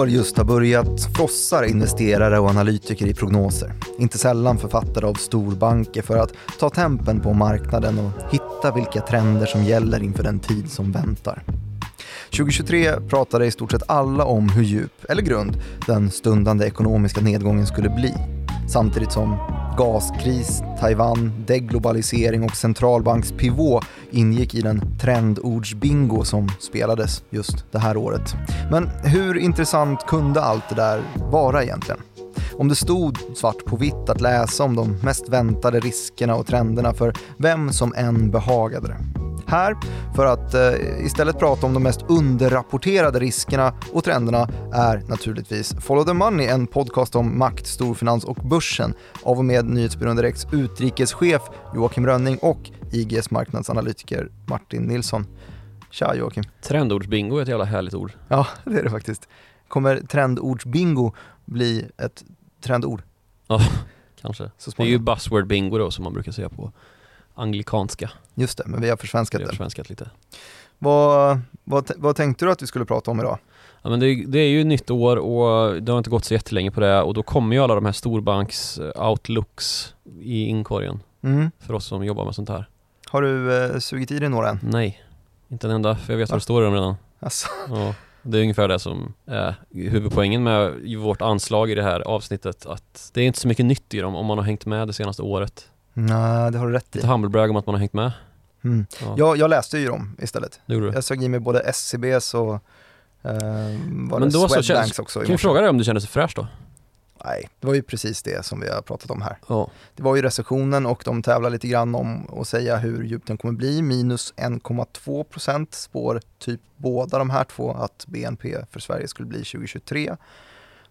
När år just har börjat frossar investerare och analytiker i prognoser. Inte sällan författade av storbanker för att ta tempen på marknaden och hitta vilka trender som gäller inför den tid som väntar. 2023 pratade i stort sett alla om hur djup, eller grund, den stundande ekonomiska nedgången skulle bli. Samtidigt som gaskris, Taiwan, deglobalisering och centralbankspivot ingick i den trendordsbingo som spelades just det här året. Men hur intressant kunde allt det där vara egentligen? Om det stod svart på vitt att läsa om de mest väntade riskerna och trenderna för vem som än behagade det. Här, för att eh, istället prata om de mest underrapporterade riskerna och trenderna, är naturligtvis Follow the Money, en podcast om makt, storfinans och börsen av och med Nyhetsbyrån Direkts utrikeschef Joakim Rönning och IGs marknadsanalytiker Martin Nilsson. Tja Joakim. Trendordsbingo är ett jävla härligt ord. Ja, det är det faktiskt. Kommer trendordsbingo bli ett trendord? Ja, kanske. det är ju buzzword bingo då som man brukar säga på anglikanska. Just det, men vi har försvenskat det. Har försvenskat lite. Vad, vad, vad tänkte du att vi skulle prata om idag? Ja, men det, det, är ju nytt år och det har inte gått så jättelänge på det och då kommer ju alla de här storbanks eh, outlooks i inkorgen mm. för oss som jobbar med sånt här. Har du eh, sugit i dig några än? Nej, inte en enda för jag vet ja. vad det står i dem redan. Alltså. Ja, det är ungefär det som är huvudpoängen med vårt anslag i det här avsnittet att det är inte så mycket nytt i dem om man har hängt med det senaste året. Nej, det har du rätt i. Lite humble brag om att man har hängt med. Mm. Ja. Jag, jag läste ju dem istället. Det gjorde du. Jag sög i mig både SCBs och eh, var Men det då så känns, också. Kan vi fråga dig om du känner sig fräsch då? Nej, det var ju precis det som vi har pratat om här. Ja. Det var ju recessionen och de tävlar lite grann om att säga hur djup den kommer bli. Minus 1,2 procent spår typ båda de här två att BNP för Sverige skulle bli 2023.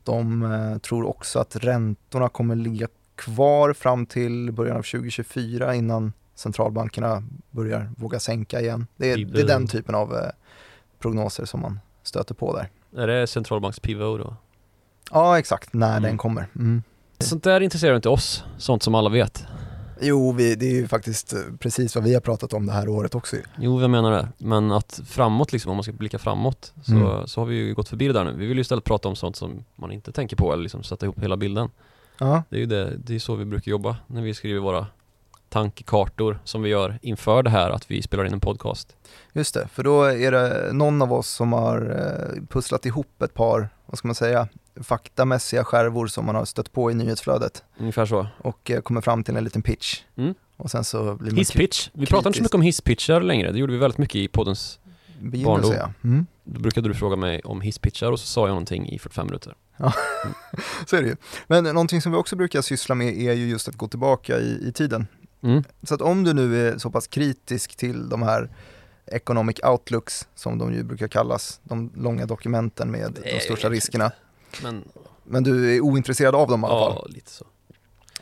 De eh, tror också att räntorna kommer ligga kvar fram till början av 2024 innan centralbankerna börjar våga sänka igen. Det är, det är den typen av eh, prognoser som man stöter på där. Är det centralbankspivot då? Ja, exakt, när mm. den kommer. Mm. Sånt där intresserar inte oss, sånt som alla vet. Jo, vi, det är ju faktiskt eh, precis vad vi har pratat om det här året också Jo, jag menar det. Men att framåt liksom, om man ska blicka framåt, så, mm. så har vi ju gått förbi det där nu. Vi vill ju istället prata om sånt som man inte tänker på eller liksom sätta ihop hela bilden. Ja. Det är ju det, det är så vi brukar jobba när vi skriver våra tankekartor som vi gör inför det här att vi spelar in en podcast. Just det, för då är det någon av oss som har eh, pusslat ihop ett par, vad ska man säga, faktamässiga skärvor som man har stött på i nyhetsflödet. Ungefär så. Och eh, kommer fram till en liten pitch. Mm. Och sen så blir man Hisspitch. Vi pratar inte så mycket om hisspitchar längre, det gjorde vi väldigt mycket i poddens barndom. Mm. Då brukade du fråga mig om hisspitchar och så sa jag någonting i 45 minuter. Ja, så är det ju. Men någonting som vi också brukar syssla med är ju just att gå tillbaka i, i tiden. Mm. Så att om du nu är så pass kritisk till de här economic outlooks, som de ju brukar kallas, de långa dokumenten med de största riskerna. Men... Men du är ointresserad av dem i alla fall? Ja, lite så.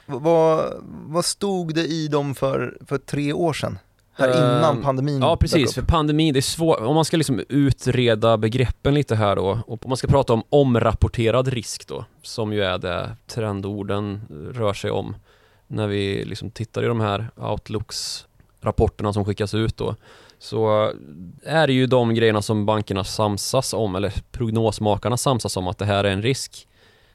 Vad, vad stod det i dem för, för tre år sedan? Här innan ehm, pandemin Ja precis, för pandemin, det är svårt, om man ska liksom utreda begreppen lite här då, och om man ska prata om omrapporterad risk då, som ju är det trendorden rör sig om, när vi liksom tittar i de här outlooks-rapporterna som skickas ut då, så är det ju de grejerna som bankerna samsas om, eller prognosmakarna samsas om att det här är en risk.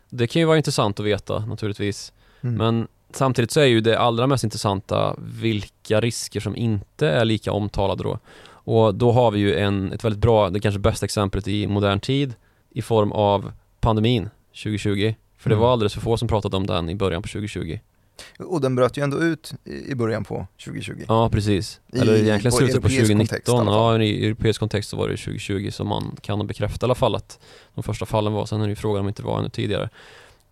Det kan ju vara intressant att veta naturligtvis, mm. men Samtidigt så är ju det allra mest intressanta vilka risker som inte är lika omtalade då. Och då har vi ju en, ett väldigt bra, det kanske bästa exemplet i modern tid i form av pandemin 2020. För det mm. var alldeles för få som pratade om den i början på 2020. Och den bröt ju ändå ut i början på 2020. Ja, precis. I, Eller egentligen slutet på 2019. Kontext, ja, i europeisk kontext så var det 2020 som man kan bekräfta i alla fall att de första fallen var. Sen är det ju frågan om det inte var ännu tidigare.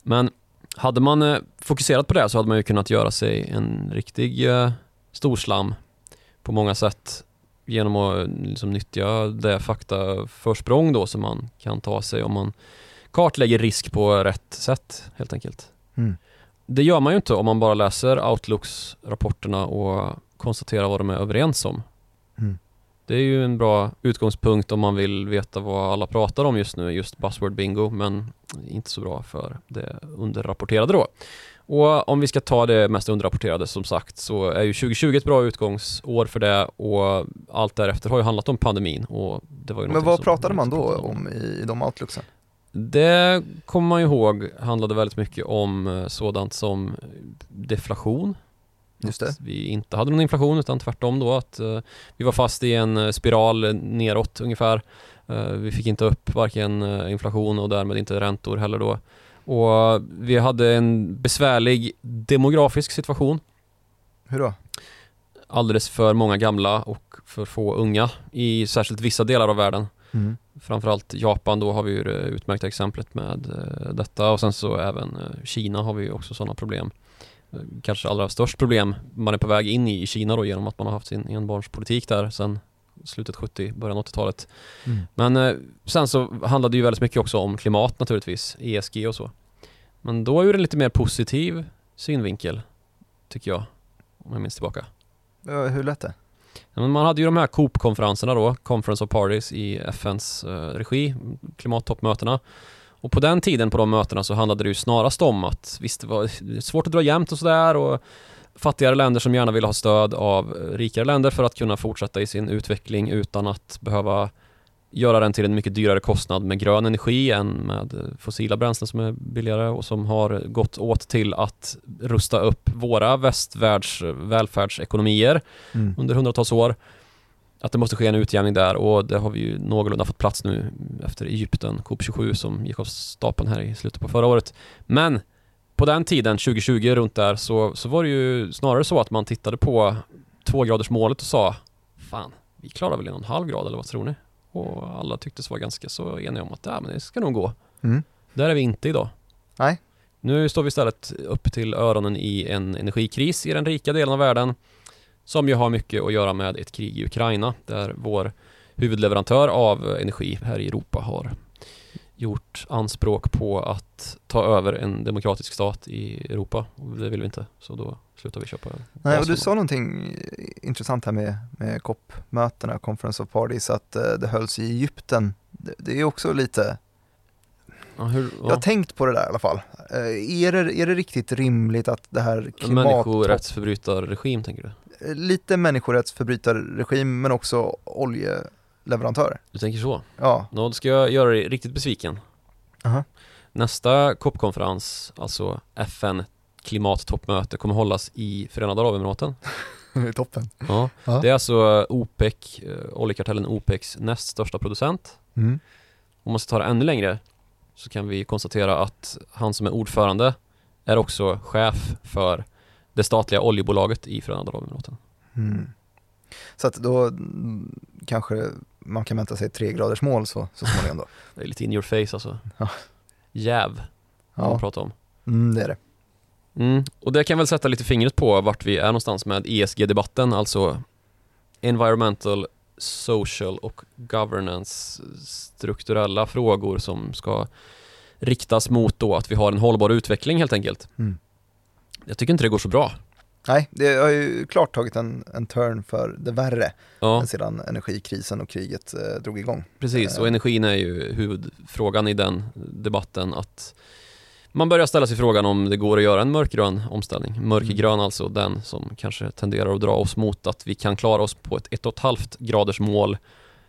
Men hade man eh, fokuserat på det så hade man ju kunnat göra sig en riktig eh, storslam på många sätt genom att liksom, nyttja det faktaförsprång då som man kan ta sig om man kartlägger risk på rätt sätt helt enkelt. Mm. Det gör man ju inte om man bara läser Outlooks-rapporterna och konstaterar vad de är överens om. Mm. Det är ju en bra utgångspunkt om man vill veta vad alla pratar om just nu, just buzzword bingo, men inte så bra för det underrapporterade då. Och om vi ska ta det mest underrapporterade som sagt så är ju 2020 ett bra utgångsår för det och allt därefter har ju handlat om pandemin och det var ju Men vad pratade man då om i, de outlooksen? Det kommer man ihåg handlade väldigt mycket om eh, sådant som deflation. Just det. Vi inte hade någon inflation utan tvärtom då att uh, vi var fast i en eh, spiral neråt ungefär. Uh, vi fick inte upp varken inflation och därmed inte räntor heller då. Och vi hade en besvärlig demografisk situation. Hur då? Alldeles för många gamla och för få unga i särskilt vissa delar av världen. Mm. Framförallt Japan då har vi ju det utmärkta exemplet med detta och sen så även Kina har vi också sådana problem kanske allra störst problem man är på väg in i i Kina då genom att man har haft sin enbarnspolitik där sen slutet 70, början 80-talet. Mm. Men eh, sen så handlade det ju väldigt mycket också om klimat naturligtvis, ESG och så. Men då är det en lite mer positiv synvinkel, tycker jag, om jag minns tillbaka. Ja, hur lät det? Men man hade ju de här COP-konferenserna då, Conference of Parties i FNs eh, regi, klimattoppmötena. Och på den tiden på de mötena så handlade det ju snarast om att visst det var svårt att dra jämnt och sådär och fattigare länder som gärna ville ha stöd av rikare länder för att kunna fortsätta i sin utveckling utan att behöva göra den till en mycket dyrare kostnad med grön energi än med fossila bränslen som är billigare och som har gått åt till att rusta upp våra västvärlds välfärdsekonomier mm. under hundratals år att det måste ske en utjämning där och det har vi ju någorlunda fått plats nu efter Egypten, COP27 som gick av stapeln här i slutet på förra året. Men på den tiden, 2020 runt där, så, så var det ju snarare så att man tittade på tvågradersmålet och sa Fan, vi klarar väl en och en halv grad eller vad tror ni? Och alla tycktes vara ganska så eniga om att ja, men det ska nog gå. Mm. Där är vi inte idag. Nej. Nu står vi istället upp till öronen i en energikris i den rika delen av världen som ju har mycket att göra med ett krig i Ukraina där vår huvudleverantör av energi här i Europa har gjort anspråk på att ta över en demokratisk stat i Europa och det vill vi inte så då slutar vi köpa Nej, och du sa någonting intressant här med, med COP-mötena, Conference of Parties, att uh, det hölls i Egypten. Det, det är också lite Ja, hur, ja. Jag har tänkt på det där i alla fall. Uh, är, det, är det riktigt rimligt att det här klimat... Människorättsförbrytarregim tänker du? Lite människorättsförbrytarregim men också oljeleverantörer. Du tänker så? Ja. Då ska jag göra dig riktigt besviken. Uh -huh. Nästa COP-konferens, alltså FN klimattoppmöte kommer hållas i Förenade Arabemiraten. toppen. Ja. ja. Det är alltså OPEC, eh, oljekartellen OPECs näst största producent. Mm. Om man ska ta det ännu längre så kan vi konstatera att han som är ordförande är också chef för det statliga oljebolaget i Förenade Arabemiraten. Mm. Så att då mm, kanske man kan vänta sig tre graders mål så, så småningom då? det är lite in your face alltså. Ja. Jäv, ja. man pratar om. Mm, det är det. Mm. Och det kan väl sätta lite fingret på vart vi är någonstans med ESG-debatten, alltså environmental, social och governance strukturella frågor som ska riktas mot då att vi har en hållbar utveckling helt enkelt. Mm. Jag tycker inte det går så bra. Nej, det har ju klart tagit en, en turn för det värre ja. sedan energikrisen och kriget eh, drog igång. Precis, och eh. energin är ju huvudfrågan i den debatten att man börjar ställa sig frågan om det går att göra en mörkgrön omställning. Mörkgrön mm. alltså den som kanske tenderar att dra oss mot att vi kan klara oss på ett ett och ett halvt graders mål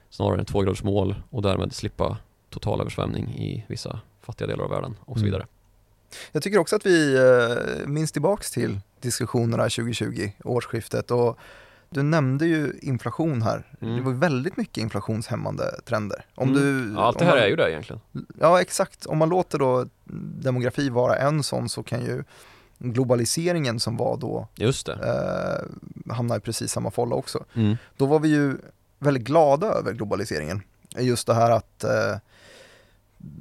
snarare än två graders mål och därmed slippa total översvämning i vissa fattiga delar av världen och så mm. Jag tycker också att vi eh, minns tillbaks till diskussionerna 2020, årsskiftet och du nämnde ju inflation här. Mm. Det var väldigt mycket inflationshämmande trender. Om mm. du, ja, allt det här man, är ju det egentligen. Ja, exakt. Om man låter då demografi vara en sån så kan ju globaliseringen som var då Just det. Eh, hamna i precis samma folla också. Mm. Då var vi ju väldigt glada över globaliseringen. Just det här att eh,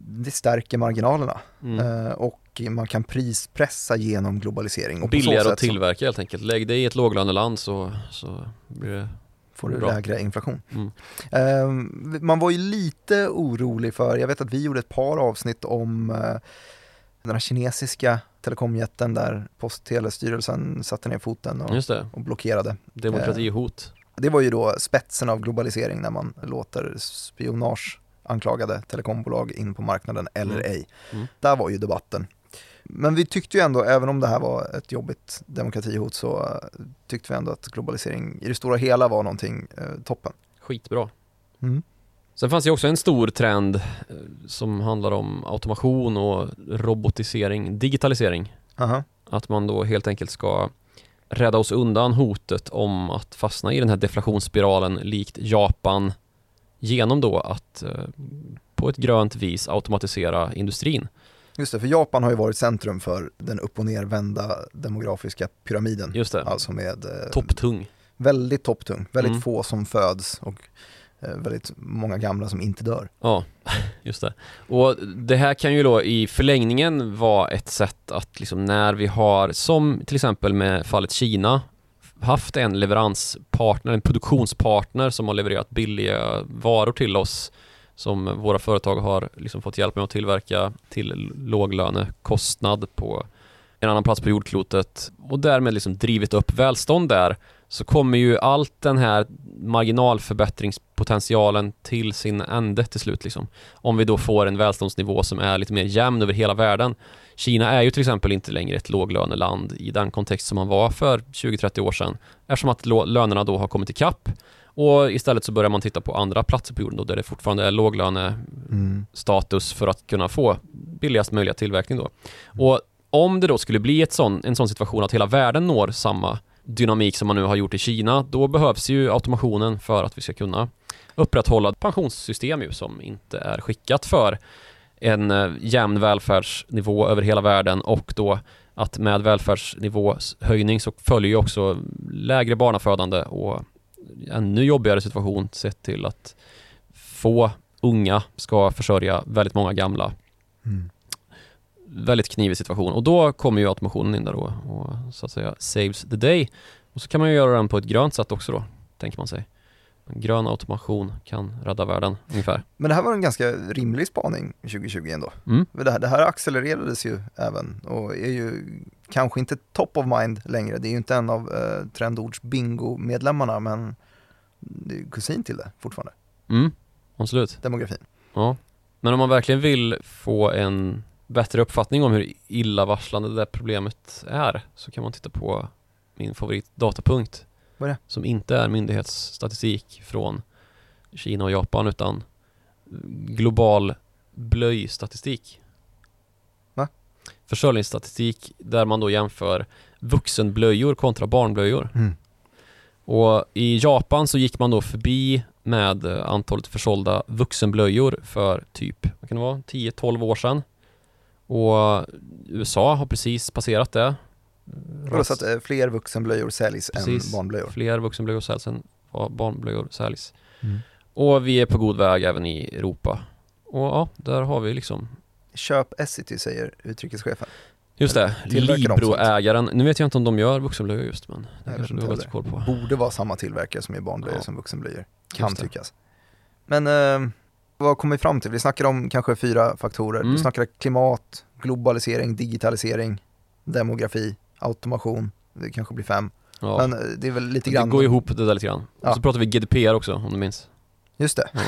det stärker marginalerna mm. eh, och man kan prispressa genom globalisering. Och Billigare att tillverka så, helt enkelt. Lägg det i ett låglöneland så, så blir det får du bra. lägre inflation. Mm. Eh, man var ju lite orolig för, jag vet att vi gjorde ett par avsnitt om eh, den här kinesiska telekomjätten där Post och telestyrelsen satte ner foten och, och blockerade. Demokratihot. Eh, det var ju då spetsen av globalisering när man låter spionage anklagade telekombolag in på marknaden eller mm. ej. Mm. Där var ju debatten. Men vi tyckte ju ändå, även om det här var ett jobbigt demokratihot, så uh, tyckte vi ändå att globalisering i det stora hela var någonting uh, toppen. Skitbra. Mm. Sen fanns det också en stor trend eh, som handlar om automation och robotisering, digitalisering. Aha. Att man då helt enkelt ska rädda oss undan hotet om att fastna i den här deflationsspiralen likt Japan genom då att eh, på ett grönt vis automatisera industrin. Just det, för Japan har ju varit centrum för den upp och nervända demografiska pyramiden. Just det, Alltså med eh, topptung. väldigt topptung, väldigt Mm. få som föds och eh, väldigt många gamla som inte dör. Ja, just det. Och det här kan ju då i förlängningen vara ett sätt att liksom när vi har, som till exempel med fallet Kina, haft en leveranspartner, en produktionspartner som har levererat billiga varor till oss som våra företag har liksom fått hjälp med att tillverka till låglönekostnad på en annan plats på jordklotet och därmed liksom drivit upp välstånd där så kommer ju allt den här marginalförbättringspotentialen till sin ände till slut liksom. Om vi då får en välståndsnivå som är lite mer jämn över hela världen. Kina är ju till exempel inte längre ett låglöneland i den kontext som man var för 20-30 år sedan eftersom att lönerna då har kommit ikapp och istället så börjar man titta på andra platser på jorden då där det fortfarande är låglönestatus Mm. för att kunna få billigast möjliga tillverkning då. Och om det då skulle bli ett sån, en sån situation att hela världen når samma dynamik som man nu har gjort i Kina, då behövs ju automationen för att vi ska kunna upprätthålla pensionssystem ju som inte är skickat för en eh, jämn välfärdsnivå över hela världen och då att med välfärdsnivåhöjning så följer ju också lägre barnafödande och ännu jobbigare situation sett till att få unga ska försörja väldigt många gamla Mm. väldigt knivig situation och då kommer ju automationen in där då och så att säga saves the day. Och så kan man ju göra den på ett grönt sätt också då, tänker man sig. Grön automation kan rädda världen ungefär. Men det här var en ganska rimlig spaning 2020 ändå. Mm. Det här, det här accelererades ju även och är ju kanske inte top of mind längre. Det är ju inte en av eh, Trendords bingo-medlemmarna men det är kusin till det fortfarande, Mm, absolut. demografin. Ja. Men om man verkligen vill få en bättre uppfattning om hur illavarslande det där problemet är så kan man titta på min favoritdatapunkt. Vad är det? Som inte är myndighetsstatistik från Kina och Japan utan global blöjstatistik. Va? Försörjningsstatistik där man då jämför vuxenblöjor kontra barnblöjor. Mm. Och i Japan så gick man då förbi med antalet försålda vuxenblöjor för typ, vad kan det vara, 10-12 år sedan. Och USA har precis passerat det. Så att eh, fler vuxenblöjor säljs Precis. än barnblöjor? Fler vuxenblöjor säljs än barnblöjor säljs. Mm. Och vi är på god väg även i Europa. Och ja, där har vi liksom Köp Essity säger utrikeschefen. Just det, Libro-ägaren. Nu vet jag inte om de gör vuxenblöjor just men det kanske du har bättre koll på. Borde vara samma tillverkare som gör barnblöjor Ja. som vuxenblöjor, kan tyckas. Men eh, vad kom vi fram till? Vi snackade om kanske fyra faktorer. Mm. Vi snackade klimat, globalisering, digitalisering, demografi, automation. Det kanske blir fem. Ja. Men eh, det är väl lite det grann. går ihop det där lite grann. Ja. Så pratar vi GDPR också om du minns. Just det. Ja.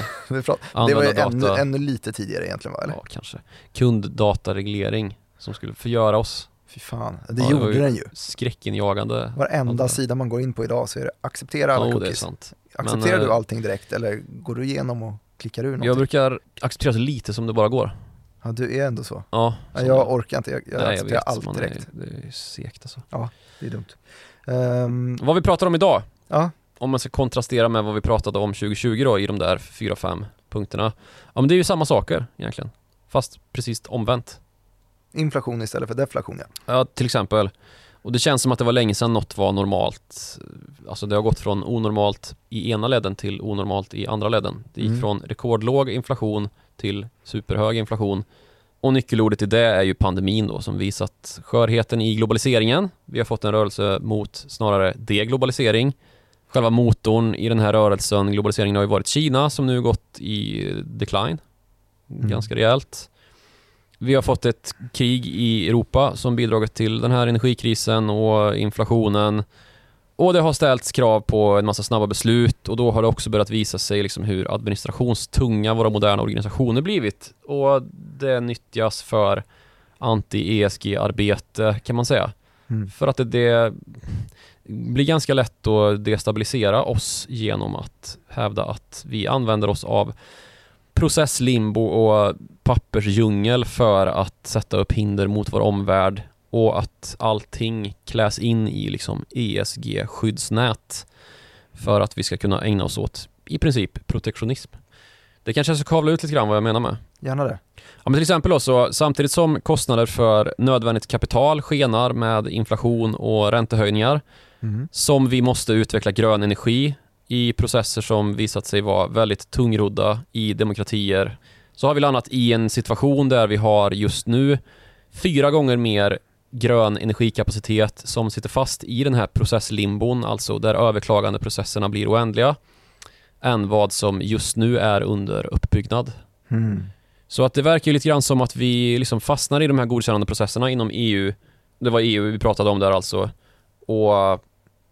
Det var ju ännu, ännu lite tidigare egentligen va? Eller? Ja, kanske. Kunddatareglering som skulle förgöra oss Fy fan, det Ja, det gjorde ju- den ju. skräckinjagande. Varenda Ja. sida man går in på idag så är det acceptera alla Ja, det är cookies. sant. Accepterar Men, du eh, allting direkt eller går du igenom och klickar ur någonting? Jag brukar acceptera så lite som det bara går. Ja, du är ändå så. Ja, Ja, som jag orkar inte, jag, jag Nej, accepterar vet. allt direkt. Är, det är segt alltså. Det är dumt. Ehm, Vad vi pratar om idag, ja, om man ska kontrastera med vad vi pratade om 2020 då i de där fyra fem punkterna. Ja men det är ju samma saker egentligen. Fast precis omvänt. inflation istället för deflation ja. Ja, till exempel. Och det känns som att det var länge sedan något var normalt. Alltså det har gått från onormalt i ena ledden till onormalt i andra ledden. Det gick Mm. från rekordlåg inflation till superhög inflation. Och nyckelordet i det är ju pandemin då som visat skörheten i globaliseringen. Vi har fått en rörelse mot snarare deglobalisering. Själva motorn i den här rörelsen, globaliseringen har ju varit Kina som nu gått i decline. Mm. Ganska rejält. Vi har fått ett krig i Europa som bidragit till den här energikrisen och inflationen. Och det har ställts krav på en massa snabba beslut och då har det också börjat visa sig liksom hur administrationstunga våra moderna organisationer blivit. Och det nyttjas för anti-ESG-arbete kan man säga. Mm. För att det, det blir ganska lätt att destabilisera oss genom att hävda att vi använder oss av processlimbo och pappersdjungel för att sätta upp hinder mot vår omvärld och att allting kläs in i liksom ESG-skyddsnät för att vi ska kunna ägna oss åt i princip protektionism. Det kanske jag ska kavla ut lite grann vad jag menar med. Gärna det. Ja, men till exempel då, så samtidigt som kostnader för nödvändigt kapital skenar med inflation och räntehöjningar Mm. som vi måste utveckla grön energi i processer som visat sig vara väldigt tungrodda i demokratier så har vi landat i en situation där vi har just nu fyra gånger mer grön energikapacitet som sitter fast i den här processlimbon, alltså där överklagandeprocesserna blir oändliga, än vad som just nu är under uppbyggnad. Mm. Så att det verkar ju lite grann som att vi liksom fastnar i de här godkännandeprocesserna inom EU. Det var EU vi pratade om där alltså. Och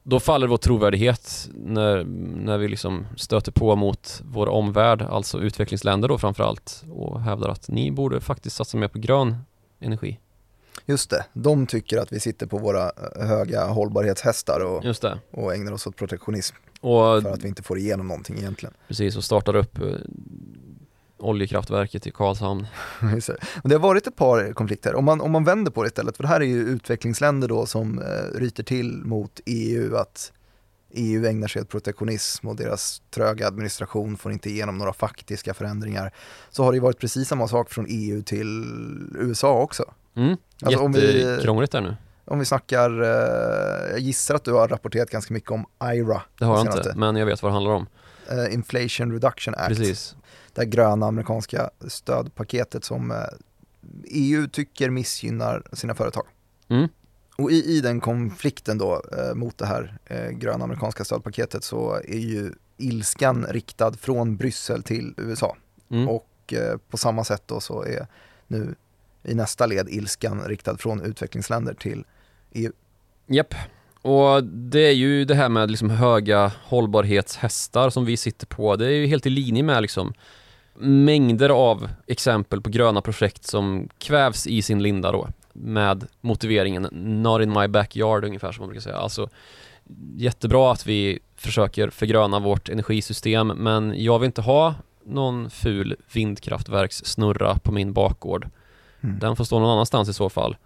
då faller vår trovärdighet när, när vi liksom stöter på mot vår omvärld, alltså utvecklingsländer då framförallt och hävdar att ni borde faktiskt satsa mer på grön energi. Just det, de tycker att vi sitter på våra eh, höga hållbarhetshästar och, och ägnar oss åt protektionism Och för att vi inte får igenom någonting egentligen. precis, och startar upp eh, oljekraftverket i Karlshamn. Det har varit ett par konflikter, om man, om man vänder på det istället, för det här är ju utvecklingsländer då som eh, ryter till mot EU att EU ägnar sig åt protektionism och deras tröga administration får inte igenom några faktiska förändringar. Så har det ju varit precis samma sak från EU till USA också. Mm. Alltså, Jättekrångligt där nu. Om vi snackar, eh, jag gissar att du har rapporterat ganska mycket om IRA, Det har jag senaste. inte, men jag vet vad det handlar om. eh, Inflation Reduction Act. Precis. det här gröna amerikanska stödpaketet som eh, EU tycker missgynnar sina företag. Mm. Och i, i den konflikten då eh, mot det här eh, gröna amerikanska stödpaketet så är ju ilskan riktad från Bryssel till USA. Mm. Och eh, på samma sätt då så är nu i nästa led ilskan riktad från utvecklingsländer till EU. Japp. Och det är ju det här med liksom höga hållbarhetshästar som vi sitter på. Det är ju helt i linje med liksom mängder av exempel på gröna projekt som kvävs i sin linda då med motiveringen not in my backyard ungefär som man brukar säga. Alltså jättebra att vi försöker förgröna vårt energisystem men jag vill inte ha någon ful vindkraftverkssnurra på min bakgård. Mm. Den får stå någon annanstans i så fall.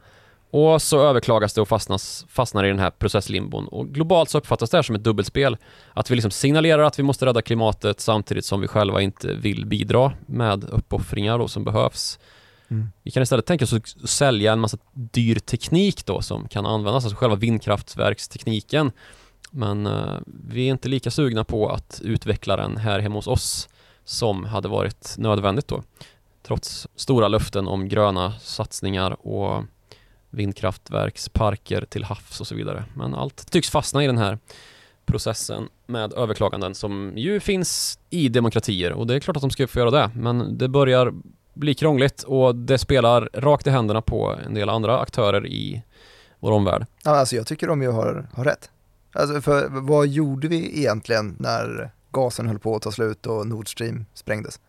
Och så överklagas det och fastnas, fastnar i den här processlimbon. Och globalt så uppfattas det här som ett dubbelspel. Att vi liksom signalerar att vi måste rädda klimatet samtidigt som vi själva inte vill bidra med uppoffringar då som behövs. Mm. Vi kan istället tänka oss att sälja en massa dyr teknik då som kan användas, alltså själva vindkraftverkstekniken. Men eh, vi är inte lika sugna på att utveckla den här hemma hos oss som hade varit nödvändigt då. Trots stora löften om gröna satsningar och vindkraftverksparker till havs och så vidare. Men allt tycks fastna i den här processen med överklaganden som ju finns i demokratier och det är klart att de ska få göra det men det börjar bli krångligt och det spelar rakt i händerna på en del andra aktörer i vår omvärld. Ja, alltså jag tycker de ju har, har rätt. Alltså för vad gjorde vi egentligen när gasen höll på att ta slut och Nord Stream sprängdes?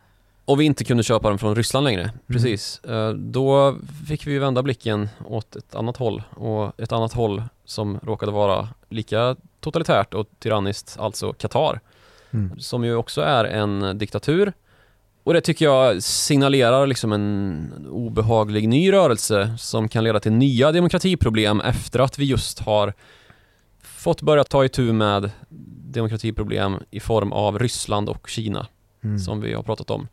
Och vi inte kunde köpa den från Ryssland längre, precis. Eh, Då fick vi vända blicken åt ett annat håll och ett annat håll som råkade vara lika totalitärt och tyranniskt, alltså Qatar. Mm. som ju också är en diktatur. Och det tycker jag signalerar liksom en obehaglig ny rörelse som kan leda till nya demokratiproblem efter att vi just har fått börja ta itu med demokratiproblem i form av Ryssland och Kina Mm. som vi har pratat om.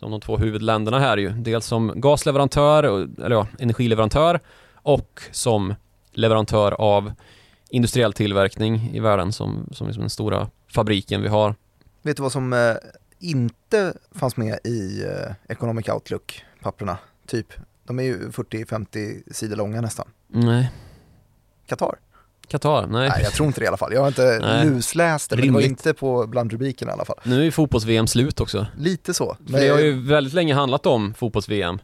Som de två huvudländerna här ju. Dels som gasleverantör, eller ja, energileverantör och som leverantör av industriell tillverkning i världen som, som liksom den stora fabriken vi har. Vet du vad som eh, inte fanns med i eh, Economic Outlook-papperna? Typ, de är ju 40-50 sidor långa nästan. Nej, Qatar? Qatar, nej. Nej, jag tror inte det i alla fall. Jag har inte Nej. lusläst det, men det var inte på bland rubrikerna i alla fall. Nu är ju fotbolls-VM slut också. Lite så. För det har ju väldigt länge handlat om fotbolls-VM.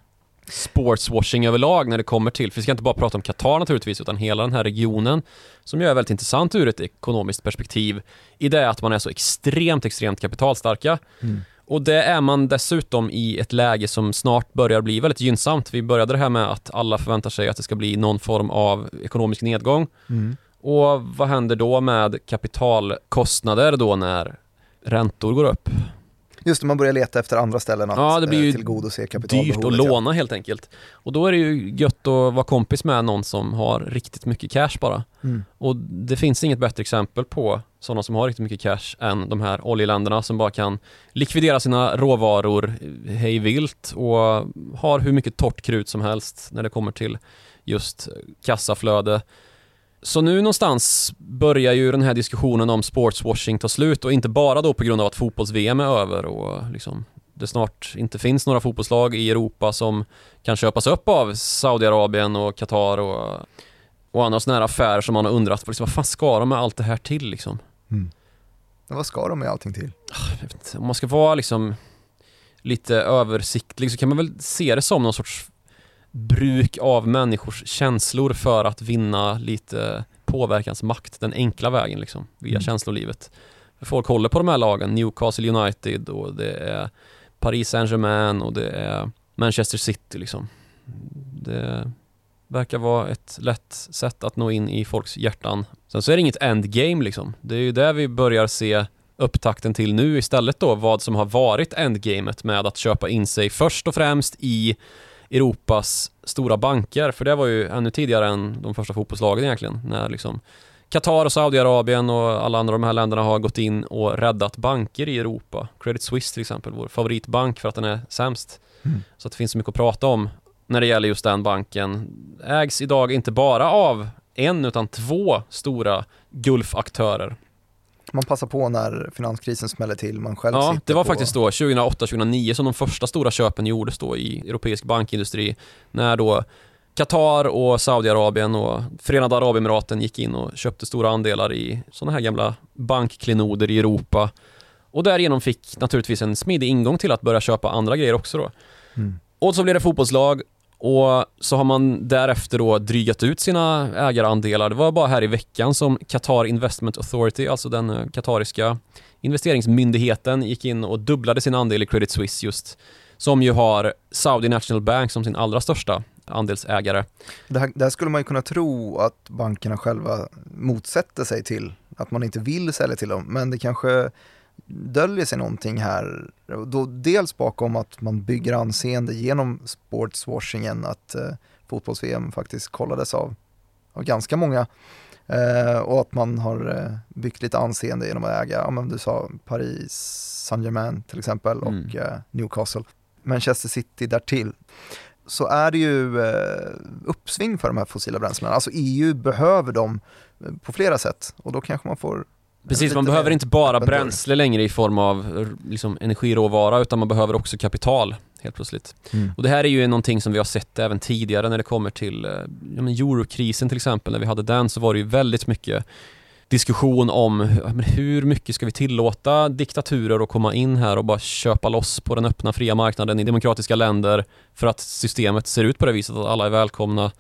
Sportswashing överlag när det kommer till, för vi ska inte bara prata om Qatar naturligtvis, utan hela den här regionen som ju är väldigt intressant ur ett ekonomiskt perspektiv i det att man är så extremt, extremt kapitalstarka. Mm. Och det är man dessutom i ett läge som snart börjar bli väldigt gynnsamt. Vi började det här med att alla förväntar sig att det ska bli någon form av ekonomisk nedgång. Mm. Och vad händer då med kapitalkostnader då när räntor går upp? Just det, man börjar leta efter andra ställen att Ja, det blir ju eh, tillgodose kapitalbehovet. dyrt att låna helt enkelt. Och då är det ju gött att vara kompis med någon som har riktigt mycket cash bara. Mm. Och det finns inget bättre exempel på sådana som har riktigt mycket cash än de här oljeländerna som bara kan likvidera sina råvaror hej vilt och har hur mycket torrt krut som helst när det kommer till just kassaflöde. Så nu någonstans börjar ju den här diskussionen om sportswashing ta slut och inte bara då på grund av att fotbolls-VM är över och liksom det snart inte finns några fotbollslag i Europa som kan köpas upp av Saudiarabien och Qatar och, och andra sådana här affärer som man har undrat på, liksom, vad fan ska de med allt det här till liksom? Mm. Vad ska de med allting till? Inte, om man ska vara liksom lite översiktlig så kan man väl se det som någon sorts bruk av människors känslor för att vinna lite påverkansmakt den enkla vägen liksom, via Mm. känslolivet. Folk håller på de här lagen, Newcastle United och det är Paris Saint-Germain och det är Manchester City liksom. Det verkar vara ett lätt sätt att nå in i folks hjärtan. Sen så är det inget endgame liksom. Det är ju där vi börjar se upptakten till nu istället då vad som har varit endgamet med att köpa in sig först och främst i Europas stora banker, för det var ju ännu tidigare än de första fotbollslagen egentligen, när liksom Qatar och Saudiarabien och alla andra de här länderna har gått in och räddat banker i Europa. Credit Suisse till exempel, vår favoritbank för att den är sämst. Mm. Så att det finns så mycket att prata om när det gäller just den banken. Ägs idag inte bara av en utan två stora Gulfaktörer. Man passar på när finanskrisen smäller till, man själv Ja, det var på... faktiskt då 2008-2009 som de första stora köpen gjordes då i europeisk bankindustri. När då Qatar och Saudiarabien och Förenade Arabemiraten gick in och köpte stora andelar i sådana här gamla bankklenoder i Europa. Och därigenom fick naturligtvis en smidig ingång till att börja köpa andra grejer också då. Mm. Och så blev det fotbollslag och så har man därefter då drygat ut sina ägarandelar. Det var bara här i veckan som Qatar Investment Authority, alltså den eh, katariska investeringsmyndigheten, gick in och dubblade sin andel i Credit Suisse just. Som ju har Saudi National Bank som sin allra största andelsägare. Det här, det här skulle man ju kunna tro att bankerna själva motsätter sig till, att man inte vill sälja till dem, men det kanske döljer sig någonting här. Då, dels bakom att man bygger anseende genom sportswashingen, att eh, fotbolls-VM faktiskt kollades av, av ganska många. Eh, och att man har eh, byggt lite anseende genom att äga, ja men du sa Paris Saint-Germain till exempel och Mm. eh, Newcastle. Manchester City därtill så är det ju eh, uppsving för de här fossila bränslena. Alltså EU behöver dem eh, på flera sätt och då kanske man får Precis, man behöver inte bara bränsle längre i form av liksom, energiråvara utan man behöver också kapital helt plötsligt. Och det här är ju någonting som vi har sett även tidigare när det kommer till eh, ja, men eurokrisen till exempel. När vi hade den så var det ju väldigt mycket diskussion om ja, hur mycket ska vi tillåta diktaturer att komma in här och bara köpa loss på den öppna fria marknaden i demokratiska länder för att systemet ser ut på det viset att alla är välkomna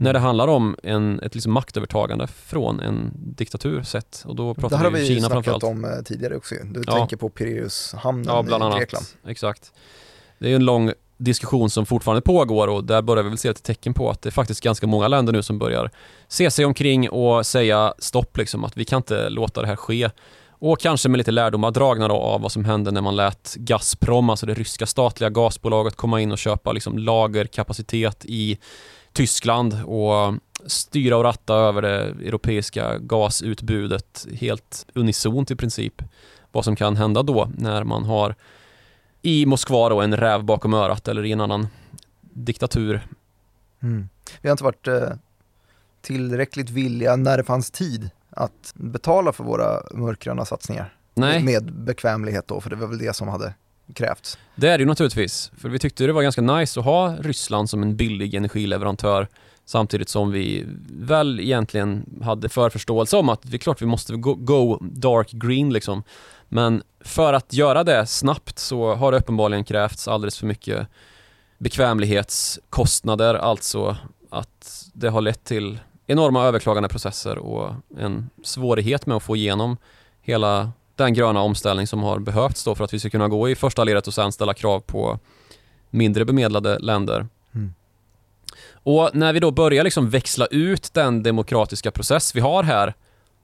när det handlar om en, ett liksom maktövertagande från en diktatur sett och då Det pratar här har vi, vi Kina snackat om eh, tidigare också. Du Ja. tänker på Pireushamnen Ja, bland i annat. Grekland. Exakt. Det är en lång diskussion som fortfarande pågår och där börjar vi väl se ett tecken på att det är faktiskt ganska många länder nu som börjar se sig omkring och säga stopp liksom, att vi kan inte låta det här ske. Och kanske med lite lärdomar dragna då av vad som hände när man lät Gazprom, alltså det ryska statliga gasbolaget, komma in och köpa liksom lagerkapacitet i Tyskland och styra och ratta över det europeiska gasutbudet helt unisont i princip. Vad som kan hända då när man har i Moskva då en räv bakom örat eller i en annan diktatur. Mm. Vi har inte varit eh, tillräckligt villiga när det fanns tid att betala för våra mörkgröna satsningar. Nej, Med bekvämlighet då, för det var väl det som hade krävts. det är det ju naturligtvis. För vi tyckte det var ganska nice att ha Ryssland som en billig energileverantör samtidigt som vi väl egentligen hade förförståelse om att det är klart vi måste go, go dark green liksom. Men för att göra det snabbt så har det uppenbarligen krävts alldeles för mycket bekvämlighetskostnader, alltså att det har lett till enorma överklagandeprocesser och en svårighet med att få igenom hela den gröna omställning som har behövts då för att vi ska kunna gå i första ledet och sen ställa krav på mindre bemedlade länder. Mm. Och när vi då börjar liksom växla ut den demokratiska process vi har här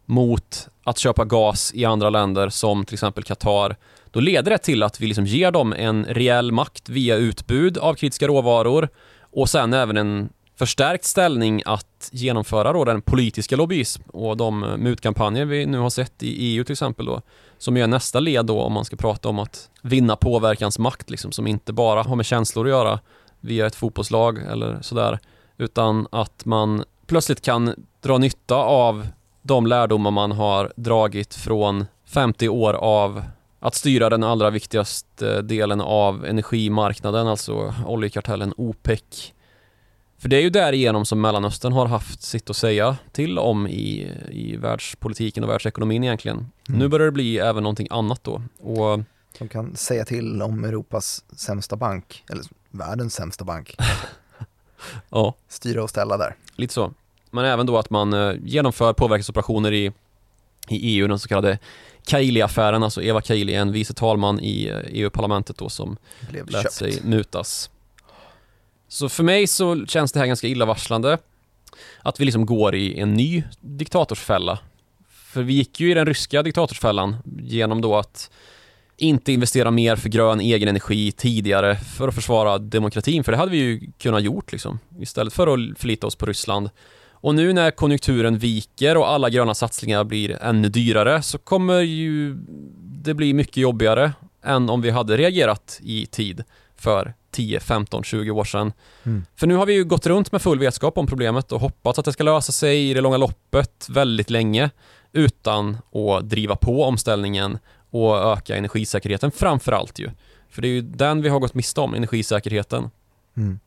mot att köpa gas i andra länder som till exempel Qatar, då leder det till att vi liksom ger dem en reell makt via utbud av kritiska råvaror och sen även en förstärkt ställning att genomföra då den politiska lobbyism och de mutkampanjer vi nu har sett i EU till exempel då, som är nästa led då om man ska prata om att vinna påverkansmakt liksom, som inte bara har med känslor att göra via ett fotbollslag eller sådär, utan att man plötsligt kan dra nytta av de lärdomar man har dragit från 50 år av att styra den allra viktigaste eh, delen av energimarknaden, alltså oljekartellen OPEC. För det är ju därigenom som Mellanöstern har haft sitt att säga till om i, i världspolitiken och världsekonomin egentligen. Mm. Nu börjar det bli även någonting annat då. Och de kan säga till om Europas sämsta bank, eller världens sämsta bank. ja. Styra och ställa där. Lite så. Men även då att man eh, genomför påverkansoperationer i, i EU, den så kallade Kaili-affären, alltså Eva Kaili, en vice talman i eh, EU-parlamentet då som Blev lät köpt. sig mutas. Så för mig så känns det här ganska illavarslande. Att vi liksom går i en ny diktatorsfälla. För vi gick ju i den ryska diktatorsfällan genom då att inte investera mer för grön egen energi tidigare för att försvara demokratin, för det hade vi ju kunnat gjort liksom, istället för att förlita oss på Ryssland. Och nu när konjunkturen viker och alla gröna satsningar blir ännu dyrare så kommer ju det bli mycket jobbigare än om vi hade reagerat i tid för 10, 15, 20 år sedan. Mm. För nu har vi ju gått runt med full vetskap om problemet och hoppats att det ska lösa sig i det långa loppet väldigt länge utan att driva på omställningen och öka energisäkerheten framför allt ju. För det är ju den vi har gått miste om, energisäkerheten. Mm.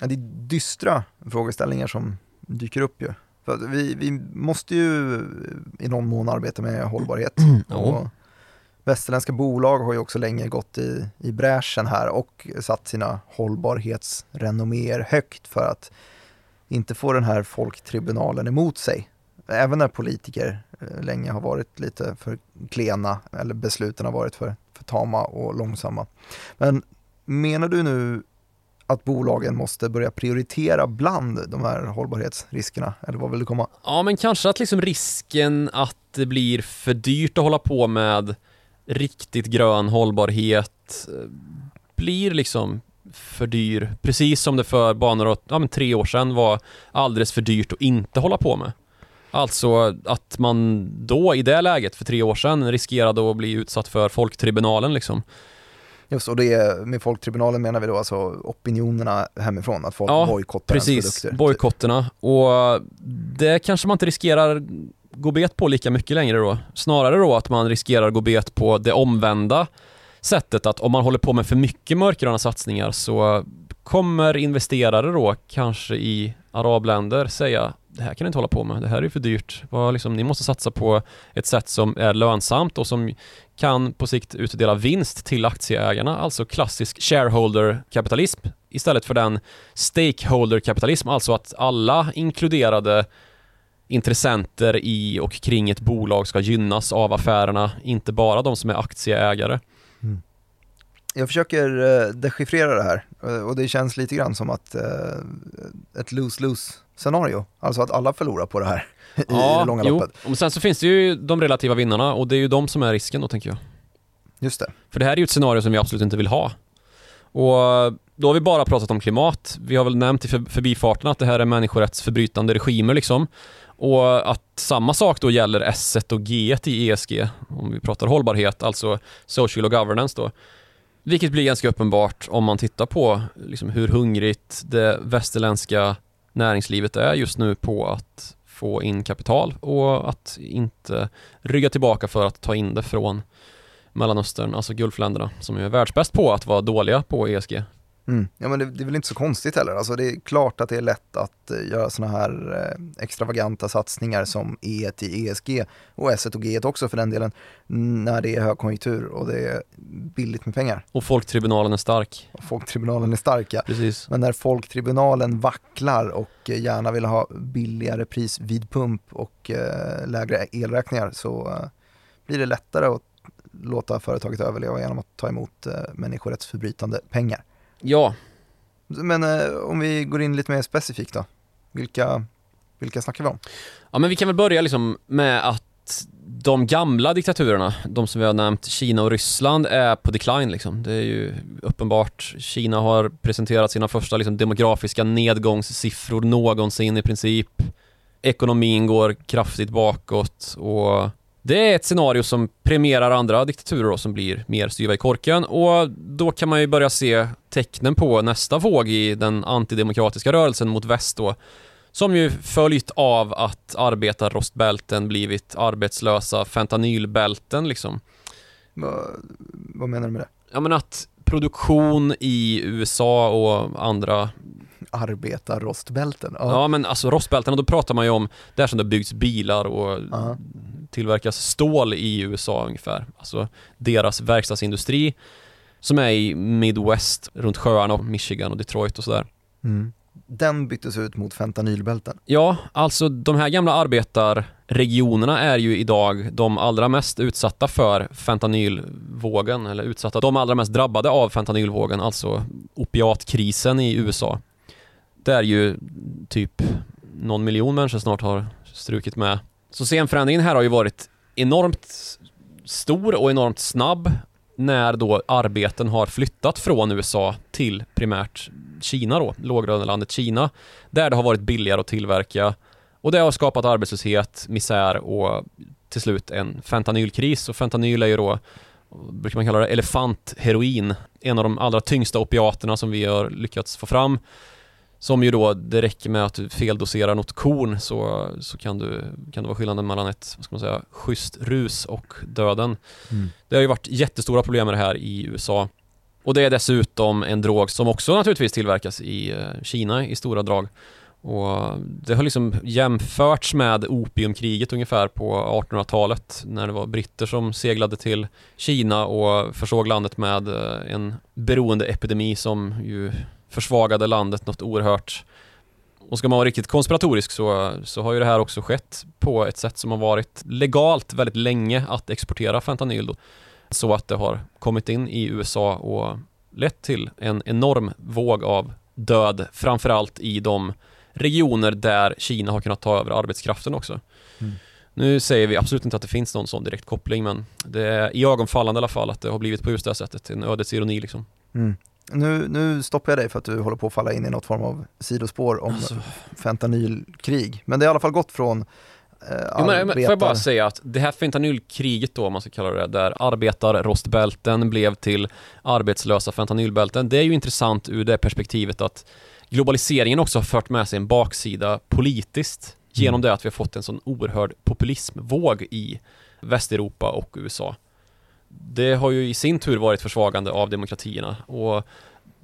Ja, det är dystra frågeställningar som dyker upp ju. För vi, vi måste ju i någon mån arbeta med hållbarhet. Och västerländska bolag har ju också länge gått i, i bräschen här och satt sina hållbarhetsrenomméer högt för att inte få den här folktribunalen emot sig. Även när politiker eh, länge har varit lite för klena eller besluten har varit för, för tama och långsamma. Men menar du nu att bolagen måste börja prioritera bland de här hållbarhetsriskerna? Eller vad vill du komma? Ja, men kanske att liksom risken att det blir för dyrt att hålla på med riktigt grön hållbarhet eh, blir liksom för dyr. Precis som det för bara några, ja, men tre år sedan var alldeles för dyrt att inte hålla på med. Alltså att man då i det läget för tre år sedan riskerade att bli utsatt för folktribunalen liksom. Just och det med folktribunalen menar vi då alltså opinionerna hemifrån, att folk ja, bojkottar precis, produkter. Typ. bojkotterna. Och det kanske man inte riskerar gå bet på lika mycket längre då. Snarare då att man riskerar gå bet på det omvända sättet att om man håller på med för mycket mörkgröna satsningar så kommer investerare då kanske i arabländer säga det här kan ni inte hålla på med, det här är för dyrt. Liksom, ni måste satsa på ett sätt som är lönsamt och som kan på sikt utdela vinst till aktieägarna, alltså klassisk shareholder-kapitalism istället för den stakeholder-kapitalism, alltså att alla inkluderade intressenter i och kring ett bolag ska gynnas av affärerna, inte bara de som är aktieägare. Mm. Jag försöker uh, dechiffrera det här uh, och det känns lite grann som att uh, ett lose-lose scenario, alltså att alla förlorar på det här i ja, det långa jo. loppet. Och sen så finns det ju de relativa vinnarna och det är ju de som är risken då tänker jag. Just det. För det här är ju ett scenario som vi absolut inte vill ha. Och då har vi bara pratat om klimat. Vi har väl nämnt i förbifarten att det här är människorättsförbrytande regimer liksom. Och att samma sak då gäller S1 och G1 i ESG, om vi pratar hållbarhet, alltså social och governance då. Vilket blir ganska uppenbart om man tittar på liksom hur hungrigt det västerländska näringslivet är just nu på att få in kapital och att inte rygga tillbaka för att ta in det från Mellanöstern, alltså Gulfländerna, som är världsbäst på att vara dåliga på ESG. Mm. Ja men det, det, är väl inte så konstigt heller. Alltså det är klart att det är lätt att uh, göra sådana här uh, extravaganta satsningar som E1 i ESG och S1 och G1 också för den delen när det är högkonjunktur och det är billigt med pengar. Och folktribunalen är stark. Och folktribunalen är stark ja. Precis. Men när folktribunalen vacklar och uh, gärna vill ha billigare pris vid pump och lägre elräkningar så blir det lättare att låta företaget överleva genom att ta emot människorättsförbrytande pengar. Ja. Men eh, om vi går in lite mer specifikt då. Vilka Vilka snackar vi om? Ja men vi kan väl börja liksom med att de gamla diktaturerna, de som vi har nämnt, Kina och Ryssland, är på decline liksom. Det är ju uppenbart. Kina har presenterat sina första liksom, demografiska nedgångssiffror någonsin i princip. Ekonomin går kraftigt bakåt och det är ett scenario som premierar andra diktaturer då, som blir mer styva i korken och då kan man ju börja se tecknen på nästa våg i den antidemokratiska rörelsen mot väst då som ju följt av att arbetarrostbälten blivit arbetslösa fentanylbälten liksom. Va, vad menar du med det? Ja men att produktion i USA och andra Arbetarrostbälten? Ja. ja men alltså rostbälten, då pratar man ju om där som det byggs bilar och Aha. tillverkas stål i USA ungefär. Alltså deras verkstadsindustri som är i Midwest, runt sjöarna och Michigan och Detroit och sådär. Mm. Den byttes ut mot fentanylbälten? Ja, alltså de här gamla arbetarregionerna är ju idag de allra mest utsatta för fentanylvågen, eller utsatta, de allra mest drabbade av fentanylvågen, alltså opiatkrisen i USA. Där ju typ någon miljon människor snart har strukit med. Så scenförändringen här har ju varit enormt stor och enormt snabb när då arbeten har flyttat från USA till primärt Kina då, låglönelandet Kina, där det har varit billigare att tillverka och det har skapat arbetslöshet, misär och till slut en fentanylkris. Och fentanyl är ju då brukar man kalla det elefantheroin, en av de allra tyngsta opiaterna som vi har lyckats få fram som ju då, det räcker med att du feldoserar något korn så, så kan, du, kan det vara skillnaden mellan ett, vad ska man säga, schysst rus och döden. Mm. Det har ju varit jättestora problem med det här i USA. Och det är dessutom en drog som också naturligtvis tillverkas i eh, Kina i stora drag. Och det har liksom jämförts med opiumkriget ungefär på 1800-talet när det var britter som seglade till Kina och försåg landet med eh, en beroendeepidemi som ju försvagade landet något oerhört. Och ska man vara riktigt konspiratorisk så, så har ju det här också skett på ett sätt som har varit legalt väldigt länge att exportera fentanyl då. Så att det har kommit in i USA och lett till en enorm våg av död, framförallt i de regioner där Kina har kunnat ta över arbetskraften också. Mm. Nu säger vi absolut inte att det finns någon sån direkt koppling men det är i ögonfallande i alla fall att det har blivit på just det här sättet, en ödets ironi liksom. Mm. Nu, nu stoppar jag dig för att du håller på att falla in i något form av sidospår om alltså. fentanylkrig. Men det har i alla fall gått från eh, jo, men, Får jag bara säga att det här fentanylkriget då, om man ska kalla det där arbetarrostbälten blev till arbetslösa fentanylbälten. Det är ju intressant ur det perspektivet att globaliseringen också har fört med sig en baksida politiskt genom mm. det att vi har fått en sån oerhörd populismvåg i Västeuropa och USA det har ju i sin tur varit försvagande av demokratierna och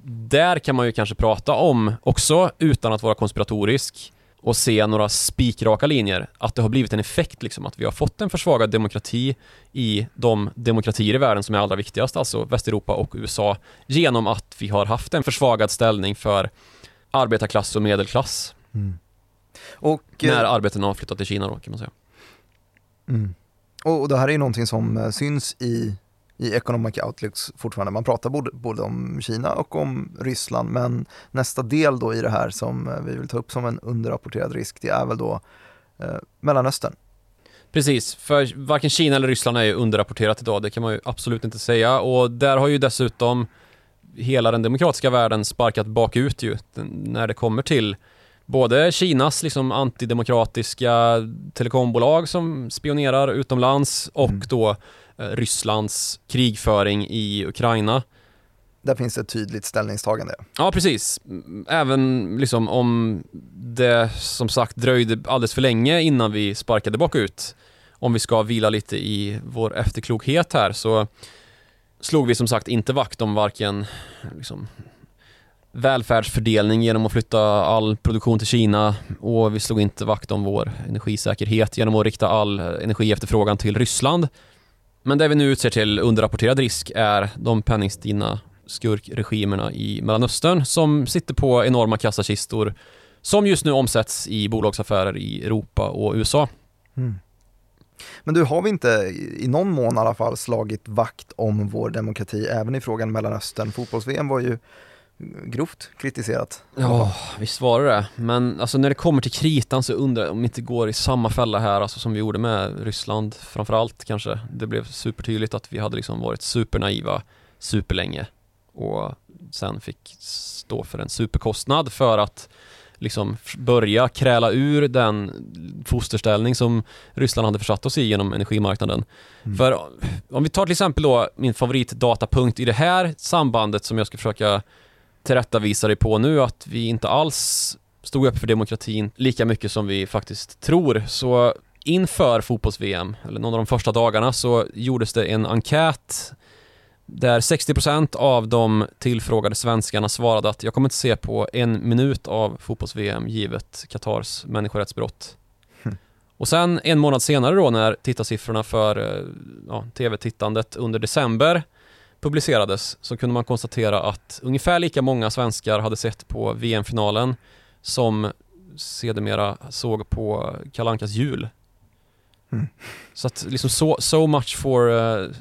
där kan man ju kanske prata om också utan att vara konspiratorisk och se några spikraka linjer, att det har blivit en effekt liksom, att vi har fått en försvagad demokrati i de demokratier i världen som är allra viktigast, alltså Västeuropa och USA, genom att vi har haft en försvagad ställning för arbetarklass och medelklass. Mm. Och, när eh, arbeten har flyttat till Kina då, kan man säga. Mm. Och det här är ju någonting som eh, syns i, i Economic Outlooks fortfarande. Man pratar både, både om Kina och om Ryssland, men nästa del då i det här som eh, vi vill ta upp som en underrapporterad risk, det är väl då eh, Mellanöstern. Precis, för varken Kina eller Ryssland är ju underrapporterat idag, det kan man ju absolut inte säga och där har ju dessutom hela den demokratiska världen sparkat bakut ju när det kommer till både Kinas liksom antidemokratiska telekombolag som spionerar utomlands och mm. då Rysslands krigföring i Ukraina. Där finns ett tydligt ställningstagande. Ja, precis. Även liksom om det som sagt dröjde alldeles för länge innan vi sparkade bakut. Om vi ska vila lite i vår efterklokhet här så slog vi som sagt inte vakt om varken liksom, välfärdsfördelning genom att flytta all produktion till Kina och vi slog inte vakt om vår energisäkerhet genom att rikta all energiefterfrågan till Ryssland. Men det vi nu utser till underrapporterad risk är de penningstinna skurkregimerna i Mellanöstern som sitter på enorma kassakistor som just nu omsätts i bolagsaffärer i Europa och USA. Mm. Men du, har vi inte i någon mån i alla fall slagit vakt om vår demokrati även i frågan Mellanöstern? Fotbolls-VM var ju grovt kritiserat. Ja, visst var det det. Men alltså när det kommer till kritan så undrar jag om vi inte går i samma fälla här alltså som vi gjorde med Ryssland framförallt kanske. Det blev supertydligt att vi hade liksom varit supernaiva superlänge och sen fick stå för en superkostnad för att liksom börja kräla ur den fosterställning som Ryssland hade försatt oss i genom energimarknaden. Mm. För om vi tar till exempel då min favoritdatapunkt i det här sambandet som jag ska försöka tillrättavisa dig på nu att vi inte alls stod upp för demokratin lika mycket som vi faktiskt tror. Så inför fotbolls-VM, eller någon av de första dagarna, så gjordes det en enkät där 60% av de tillfrågade svenskarna svarade att jag kommer inte se på en minut av fotbolls-VM givet Qatars människorättsbrott. Mm. Och sen en månad senare då när tittarsiffrorna för eh, ja, tv-tittandet under december publicerades så kunde man konstatera att ungefär lika många svenskar hade sett på VM-finalen som sedermera såg på Kalankas jul. Mm. Så att liksom so, so much for uh,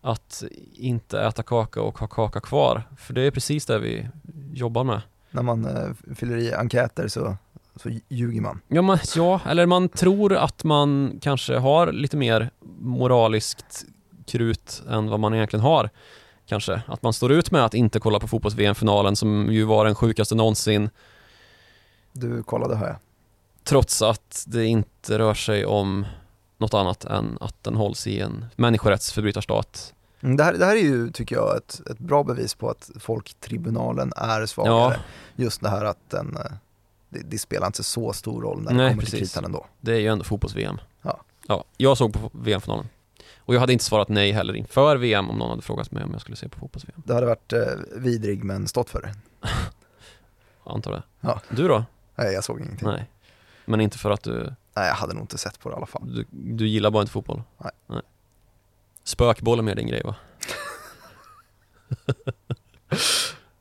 att inte äta kaka och ha kaka kvar. För det är precis det vi jobbar med. När man uh, fyller i enkäter så, så ljuger man. Ja, man, ja, eller man tror att man kanske har lite mer moraliskt krut än vad man egentligen har. Kanske. Att man står ut med att inte kolla på fotbolls-VM-finalen som ju var den sjukaste någonsin. Du kollade här. Trots att det inte rör sig om något annat än att den hålls i en människorättsförbrytarstat. Mm, det här, det här är ju, tycker jag, ett, ett bra bevis på att folktribunalen är svagare. Ja. Just det här att den, eh, det, det, spelar inte så stor roll när Nej, det kommer precis. till kritan ändå. Det är ju ändå fotbolls-VM. Ja. ja. Jag såg på VM-finalen. Och jag hade inte svarat nej heller inför VM om någon hade frågat mig om jag skulle se på fotbolls-VM. Det hade varit eh, vidrig men stått för det. jag antar det. Ja. Du då? Nej, jag såg ingenting. Nej. Men inte för att du Nej, jag hade nog inte sett på det i alla fall. Du, du gillar bara inte fotboll? Nej. Nej. Spökboll är mer din grej va?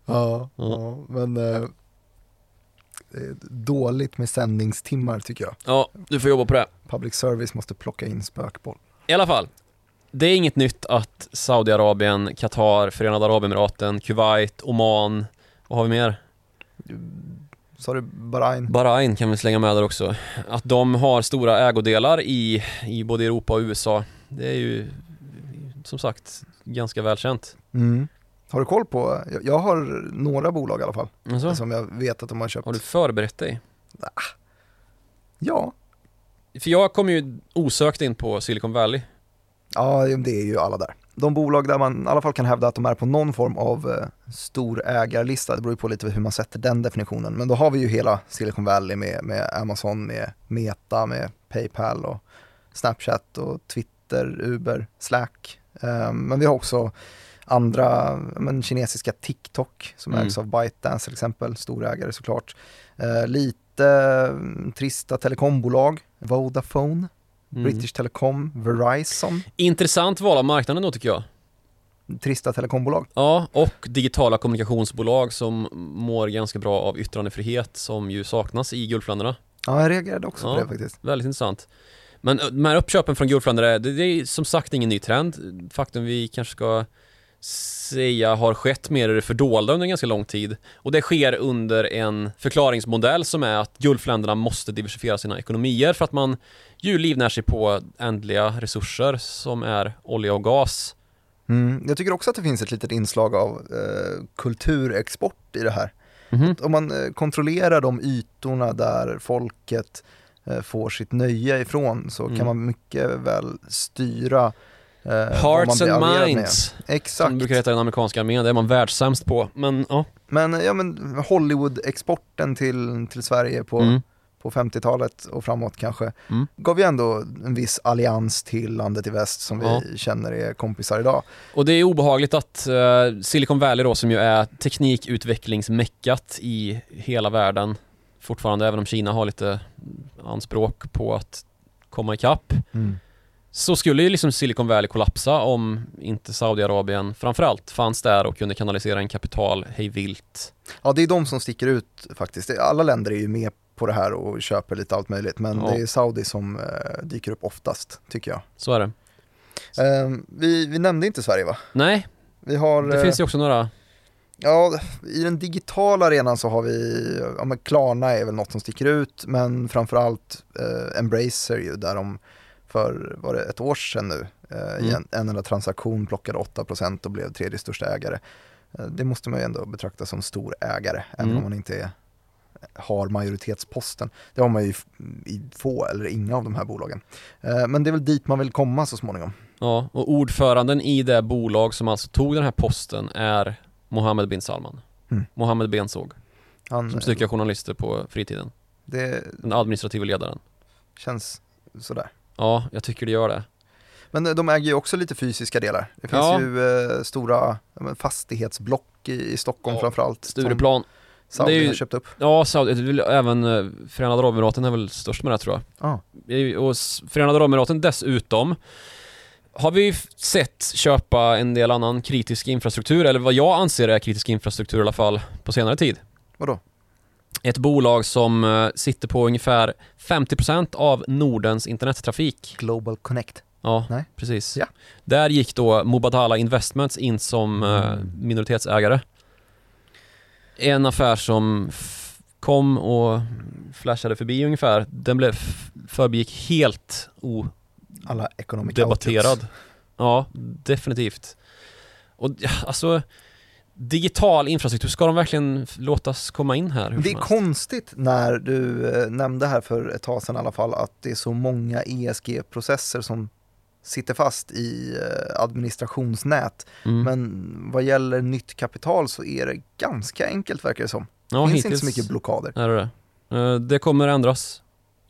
ja, ja, men eh, det är dåligt med sändningstimmar tycker jag. Ja, du får jobba på det. Public service måste plocka in spökboll. I alla fall, det är inget nytt att Saudiarabien, Qatar, Förenade Arabemiraten, Kuwait, Oman, vad har vi mer? Sa du Bahrain? Bahrain kan vi slänga med där också. Att de har stora ägodelar i, i både Europa och USA, det är ju som sagt ganska välkänt. Mm. Har du koll på, jag har några bolag i alla fall, alltså? som jag vet att de har köpt. Har du förberett dig? Ja. För jag kom ju osökt in på Silicon Valley. Ja, det är ju alla där de bolag där man i alla fall kan hävda att de är på någon form av eh, stor ägarlista, det beror ju på lite hur man sätter den definitionen, men då har vi ju hela Silicon Valley med, med Amazon, med Meta, med Paypal och Snapchat och Twitter, Uber, Slack. Eh, men vi har också andra, men, kinesiska TikTok som mm. ägs av ByteDance till exempel, storägare såklart. Eh, lite mm, trista telekombolag, Vodafone, Mm. British Telecom, Verizon. Intressant val av marknaden då tycker jag. Trista telekombolag. Ja, och digitala kommunikationsbolag som mår ganska bra av yttrandefrihet som ju saknas i Gulfländerna. Ja, jag reagerade också ja, på det faktiskt. Väldigt intressant. Men de här uppköpen från Gulfländer, det, det är som sagt ingen ny trend. Faktum vi kanske ska säga har skett mer i det fördolda under en ganska lång tid. Och det sker under en förklaringsmodell som är att Gulfländerna måste diversifiera sina ekonomier för att man ju livnär sig på ändliga resurser som är olja och gas. Mm, jag tycker också att det finns ett litet inslag av eh, kulturexport i det här. Mm. Om man eh, kontrollerar de ytorna där folket eh, får sitt nöje ifrån så mm. kan man mycket väl styra Hearts and minds. Exakt. som brukar heta i den amerikanska armén, det är man världssämst på. Men ja. Men, ja, men Hollywood-exporten till, till Sverige på, mm. på 50-talet och framåt kanske, mm. gav ju ändå en viss allians till landet i väst som ja. vi känner är kompisar idag. Och det är obehagligt att uh, Silicon Valley då, som ju är teknikutvecklingsmeckat i hela världen, fortfarande, även om Kina har lite anspråk på att komma ikapp, mm så skulle ju liksom Silicon Valley kollapsa om inte Saudiarabien framförallt fanns där och kunde kanalisera en kapital hej vilt. Ja, det är de som sticker ut faktiskt. Alla länder är ju med på det här och köper lite allt möjligt, men ja. det är Saudi som eh, dyker upp oftast, tycker jag. Så är det. Eh, vi, vi nämnde inte Sverige va? Nej, vi har, det finns ju också några Ja, i den digitala arenan så har vi, ja men Klarna är väl något som sticker ut, men framförallt eh, Embracer ju, där de för, var det ett år sedan nu, eh, Mm. en, en enda transaktion plockade 8% och blev tredje största ägare. Eh, det måste man ju ändå betrakta som stor ägare, även Mm. om man inte är, har majoritetsposten. Det har man ju i, i få eller inga av de här bolagen. Eh, men det är väl dit man vill komma så småningom. Ja, och ordföranden i det bolag som alltså tog den här posten är Mohammed bin Salman. Mm. Mohammed Bensåg, Han, som styckar journalister på fritiden. det Den administrativa ledaren. känns sådär. Ja, jag tycker det gör det. Men eh, de äger ju också lite fysiska delar. Det finns Ja. ju eh, stora fastighetsblock i, i Stockholm Ja, framförallt. Stureplan. Saudi ju- har köpt upp. Ja, Saudi, även eh, Förenade Arabemiraten är väl störst med det tror jag. Ja. I- Och Förenade Arabemiraten dessutom har vi sett köpa en del annan kritisk infrastruktur, eller vad jag anser är kritisk infrastruktur i alla fall, på senare tid. Vadå? Ett bolag som eh, sitter på ungefär 50% av Nordens internettrafik. Global Connect. Ja, Nej. precis. Ja. Där gick då Mubadala Investments in som eh, Mm. minoritetsägare. En affär som kom och flashade förbi ungefär. Den blev förbigick helt Alla odebatterad. outlets. Ja, definitivt. Och alltså digital infrastruktur, ska de verkligen låtas komma in här? Det är konstigt när du eh, nämnde här för ett tag sedan i alla fall att det är så många ESG-processer som sitter fast i eh, administrationsnät. Mm. Men vad gäller nytt kapital så är det ganska enkelt verkar det som. ja, det finns hittills inte så mycket blockader. är det det. Eh, Det kommer ändras.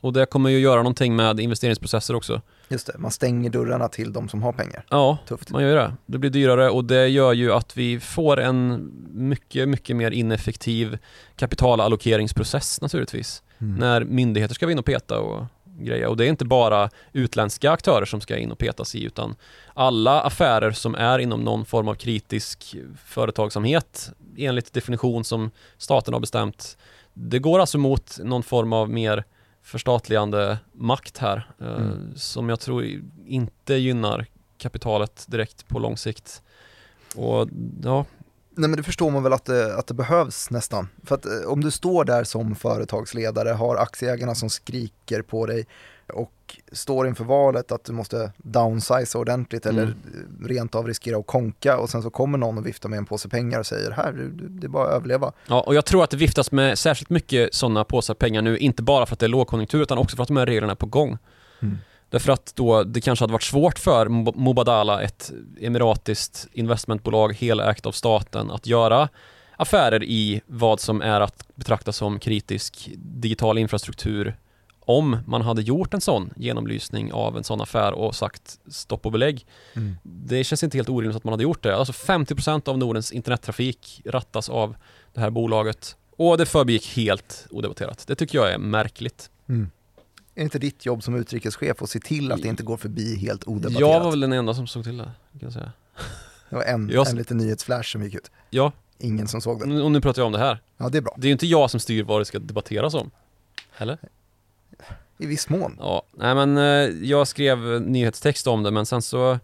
Och det kommer ju göra någonting med investeringsprocesser också. Just det, man stänger dörrarna till de som har pengar. Ja, Tufft. man gör det. Det blir dyrare och det gör ju att vi får en mycket, mycket mer ineffektiv kapitalallokeringsprocess naturligtvis. Mm. När myndigheter ska in och peta och greja. Och det är inte bara utländska aktörer som ska in och petas i utan alla affärer som är inom någon form av kritisk företagsamhet enligt definition som staten har bestämt. Det går alltså mot någon form av mer förstatligande makt här eh, Mm. som jag tror inte gynnar kapitalet direkt på lång sikt. Och ja, Nej men det förstår man väl att det, att det behövs nästan. För att eh, om du står där som företagsledare, har aktieägarna som skriker på dig och står inför valet att du måste downsize ordentligt eller Mm. rent av riskera att konka och sen så kommer någon och viftar med en påse pengar och säger här, det är bara att överleva. Ja, och jag tror att det viftas med särskilt mycket sådana påsar pengar nu, inte bara för att det är lågkonjunktur utan också för att de här reglerna är på gång. Mm. Därför att då det kanske hade varit svårt för Mubadala, ett emiratiskt investmentbolag helägt av staten, att göra affärer i vad som är att betrakta som kritisk digital infrastruktur om man hade gjort en sån genomlysning av en sån affär och sagt stopp och belägg. Det känns inte helt orimligt att man hade gjort det. Alltså 50% av Nordens internettrafik rattas av det här bolaget. Och det förbigick helt odebatterat. Det tycker jag är märkligt. Mm. Är det inte ditt jobb som utrikeschef att se till att det inte går förbi helt odebatterat? Jag var väl den enda som såg till det, kan jag säga. Det var en, Jag- en liten nyhetsflash som gick ut. Ja, Ingen som såg den. och nu pratar jag om det här. Ja, det är bra. Det är ju inte jag som styr vad det ska debatteras om. Eller? I viss mån. Ja, nej men eh, jag skrev nyhetstext om det men sen så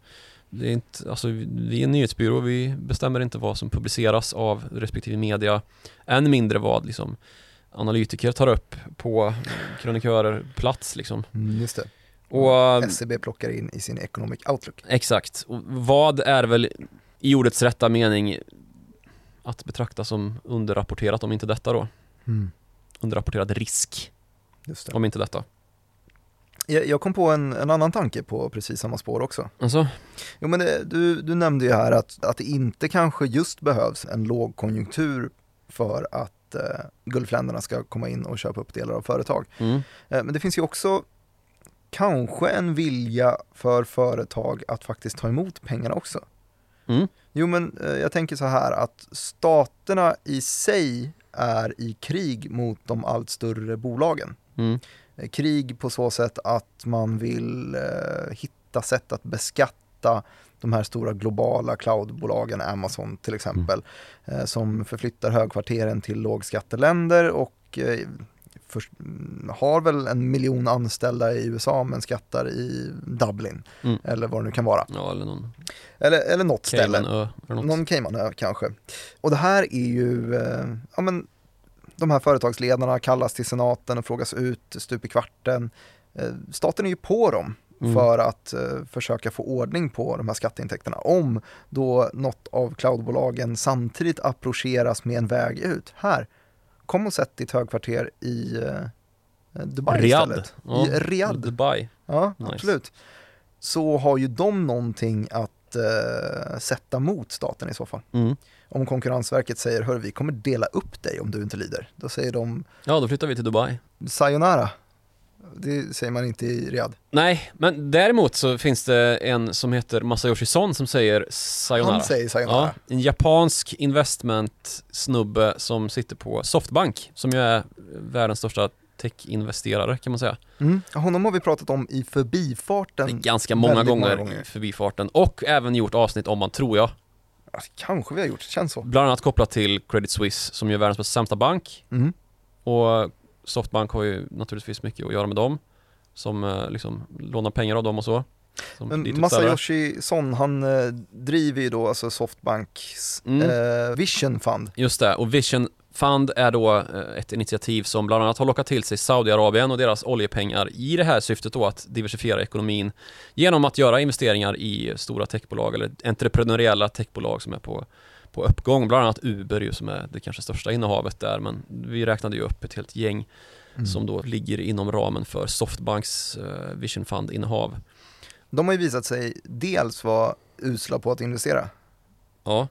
det är inte, alltså, vi är en nyhetsbyrå, vi bestämmer inte vad som publiceras av respektive media. Än mindre vad liksom, analytiker tar upp på krönikörer plats liksom. Mm, just det. Och, eh, SCB plockar in i sin Economic Outlook. exakt. Och vad är väl i ordets rätta mening att betrakta som underrapporterat om inte detta då? Underrapporterad risk Just det. om inte detta. Jag, jag kom på en, en annan tanke på precis samma spår också. Alltså, Jo men det, du, du nämnde ju här att, att det inte kanske just behövs en lågkonjunktur för att eh, Gulfländerna ska komma in och köpa upp delar av företag. mm, Eh, men det finns ju också kanske en vilja för företag att faktiskt ta emot pengarna också. mm, Jo men eh, jag tänker så här att staterna i sig är i krig mot de allt större bolagen. Mm, Eh, Krig på så sätt att man vill eh, hitta sätt att beskatta de här stora globala cloudbolagen, Amazon till exempel, eh, som förflyttar högkvarteren till lågskatteländer och eh, för, har väl en miljon anställda i USA men skattar i Dublin Mm. eller vad det nu kan vara. Ja, eller någon Eller, eller något ställe. Något. Någon Caymanö kanske. Och det här är ju, eh, ja men de här företagsledarna kallas till senaten och frågas ut stup i kvarten. Eh, staten är ju på dem Mm. för att eh, försöka få ordning på de här skatteintäkterna. Om då något av cloudbolagen samtidigt approcheras med en väg ut. Här, kom och sätt ditt högkvarter i eh, Dubai Riyadh. istället. Ja, I Riyadh. Dubai. Ja, Nice. absolut. Så har ju de någonting att eh, sätta mot staten i så fall. Mm. Om Konkurrensverket säger, hör vi kommer dela upp dig om du inte lyder. Då säger de, Ja, då flyttar vi till Dubai. sayonara. Det säger man inte i Riyadh. Nej, men däremot så finns det en som heter Masayoshi Son som säger sayonara. Han säger sayonara. Ja, en japansk investment-snubbe som sitter på Softbank, som ju är världens största tech-investerare kan man säga. Mm. Honom har vi pratat om i förbifarten. Ganska många gånger, många gånger. i förbifarten och även gjort avsnitt om man tror jag. Alltså, kanske vi har gjort, känns så. Bland annat kopplat till Credit Suisse som ju är världens sämsta bank Mm. och Softbank har ju naturligtvis mycket att göra med dem som eh, liksom lånar pengar av dem och så. Men. Masayoshi Son, han eh, driver ju då alltså Softbanks Mm. eh, Vision Fund. Just det, och Vision Fund är då eh, ett initiativ som bland annat har lockat till sig Saudiarabien och deras oljepengar i det här syftet då att diversifiera ekonomin genom att göra investeringar i stora techbolag eller entreprenöriella techbolag som är på, på uppgång. Bland annat Uber ju som är det kanske största innehavet där men vi räknade ju upp ett helt gäng Mm. som då ligger inom ramen för Softbanks eh, Vision Fund-innehav. De har ju visat sig dels vara usla på att investera. Ja,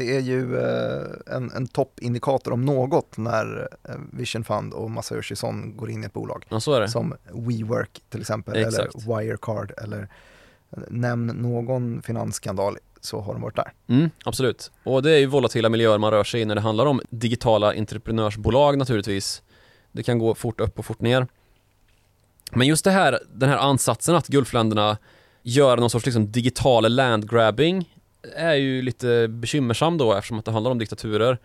Det är ju eh, en, en toppindikator om något när eh, Vision Fund och Masayoshi Son går in i ett bolag. ja. Som WeWork till exempel, Exakt. eller Wirecard, eller eh, nämn någon finansskandal så har de varit där. Mm, absolut. Och det är ju volatila miljöer man rör sig i när det handlar om digitala entreprenörsbolag naturligtvis. Det kan gå fort upp och fort ner. Men just det här, den här ansatsen att Gulfländerna gör någon sorts liksom digital landgrabbing är ju lite bekymmersam då eftersom att det handlar om diktaturer.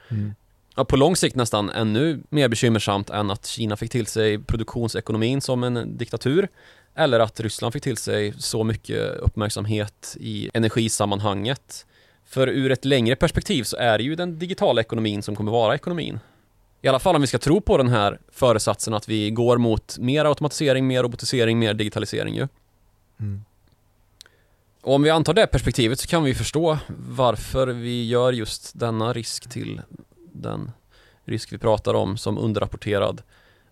Ja, på lång sikt nästan ännu mer bekymmersamt än att Kina fick till sig produktionsekonomin som en diktatur eller att Ryssland fick till sig så mycket uppmärksamhet i energisammanhanget. För ur ett längre perspektiv så är det ju den digitala ekonomin som kommer vara ekonomin. I alla fall om vi ska tro på den här föresatsen att vi går mot mer automatisering, mer robotisering, mer digitalisering ju. Mm. Och om vi antar det perspektivet så kan vi förstå varför vi gör just denna risk till den risk vi pratar om som underrapporterad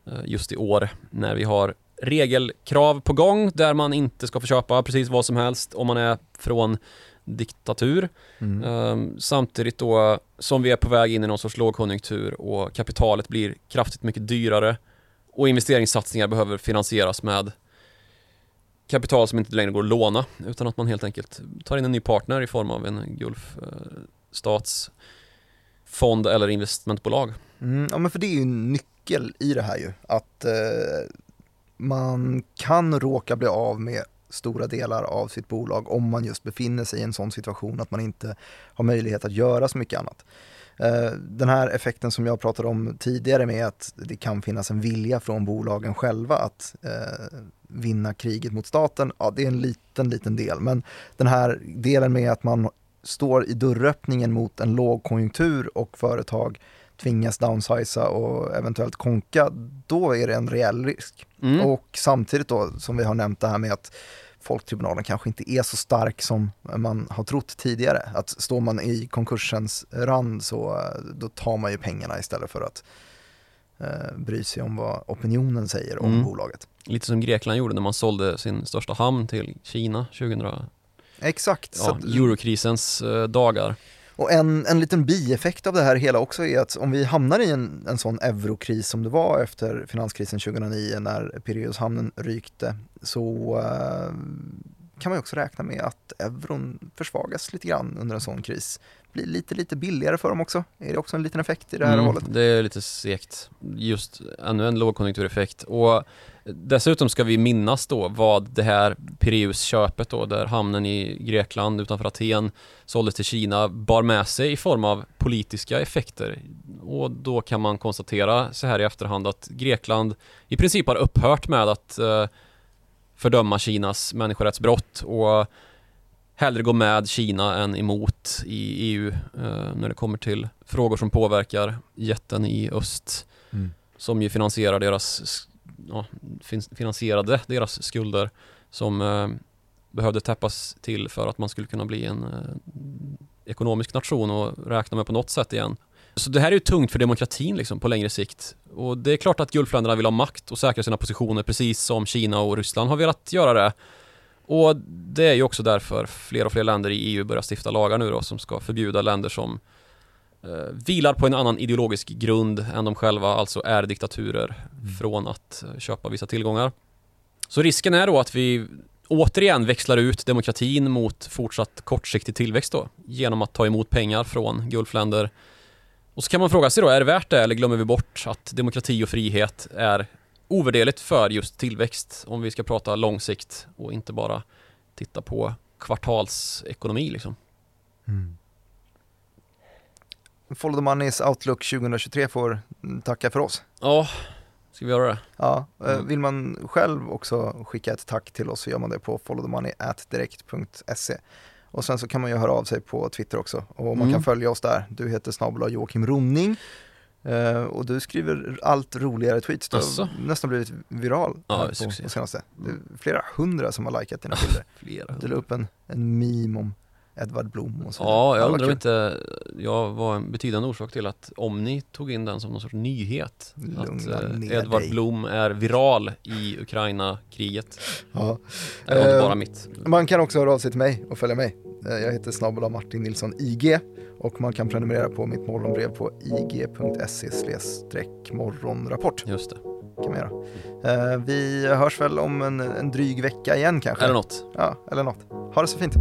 eh, just i år när vi har regelkrav på gång där man inte ska få köpa precis vad som helst om man är från diktatur. Mm. Ehm, samtidigt då som vi är på väg in i någon sorts lågkonjunktur och kapitalet blir kraftigt mycket dyrare och investeringssatsningar behöver finansieras med kapital som inte längre går att låna utan att man helt enkelt tar in en ny partner i form av en Gulfstatsfond eh, eller investmentbolag. Mm, ja men för det är ju en nyckel i det här ju, att eh, man kan råka bli av med stora delar av sitt bolag om man just befinner sig i en sån situation att man inte har möjlighet att göra så mycket annat. Eh, den här effekten som jag pratade om tidigare med att det kan finnas en vilja från bolagen själva att eh, vinna kriget mot staten, ja det är en liten, liten del. Men den här delen med att man står i dörröppningen mot en lågkonjunktur och företag tvingas downsiza och eventuellt konka, då är det en reell risk. Mm. Och samtidigt då, som vi har nämnt det här med att Folktribunalen kanske inte är så stark som man har trott tidigare. Att står man i konkursens rand så eh, då tar man ju pengarna istället för att eh, bry sig om vad opinionen säger om Mm. bolaget. Lite som Grekland gjorde när man sålde sin största hamn till Kina 2000, Exakt. Ja, att, eurokrisens eh, dagar och en, en liten bieffekt av det här hela också är att om vi hamnar i en, en sån eurokris som det var efter finanskrisen 2009 när Pireushamnen rykte så eh, kan man också räkna med att euron försvagas lite grann under en sån kris. Blir lite, lite billigare för dem också. Är det också en liten effekt i det här Mm, hållet? det är lite segt. Just ännu en lågkonjunktureffekt. Och dessutom ska vi minnas då vad det här Pireus-köpet då, där hamnen i Grekland utanför Aten såldes till Kina, bar med sig i form av politiska effekter. Och då kan man konstatera så här i efterhand att Grekland i princip har upphört med att eh, fördöma Kinas människorättsbrott och hellre gå med Kina än emot i EU eh, när det kommer till frågor som påverkar jätten i öst Mm. som ju finansierar deras, ja, fin- finansierade deras skulder som eh, behövde täppas till för att man skulle kunna bli en eh, ekonomisk nation och räkna med på något sätt igen. Så det här är ju tungt för demokratin liksom på längre sikt. Och det är klart att Gulfländerna vill ha makt och säkra sina positioner precis som Kina och Ryssland har velat göra det. Och det är ju också därför fler och fler länder i EU börjar stifta lagar nu då som ska förbjuda länder som eh, vilar på en annan ideologisk grund än de själva, alltså är diktaturer, från att eh, köpa vissa tillgångar. Så risken är då att vi återigen växlar ut demokratin mot fortsatt kortsiktig tillväxt då, genom att ta emot pengar från Gulfländer. Och så kan man fråga sig då, är det värt det eller glömmer vi bort att demokrati och frihet är ovärderligt för just tillväxt om vi ska prata långsikt och inte bara titta på kvartalsekonomi liksom. Mm. Follow the Moneys Outlook 2023 får tacka för oss. Ja, ska vi göra det? Ja, eh, Mm. vill man själv också skicka ett tack till oss så gör man det på followthemoney.direkt.se. Och sen så kan man ju höra av sig på Twitter också och man Mm. kan följa oss där. Du heter snabel Joakim Ronning eh, och du skriver allt roligare tweets. Du har nästan blivit viral Ja, på, på senaste. Det är flera hundra som har likat dina bilder. Flera. Du la upp en, en meme om Edvard Blom och så Ja, jag undrar om inte jag var en betydande orsak till att Omni tog in den som någon sorts nyhet. Lugna att eh, Edvard dig. Blom är viral i Ukraina-kriget. Ja. Det var inte Eh, bara mitt. Man kan också höra av sig till mig och följa mig. Eh, Jag heter snabel Martin Nilsson IG och man kan prenumerera på mitt morgonbrev på ig.se morgonrapport. Just det. Kan man göra. Eh, Vi hörs väl om en, en dryg vecka igen kanske? Eller något. Ja, eller något. Ha det så fint.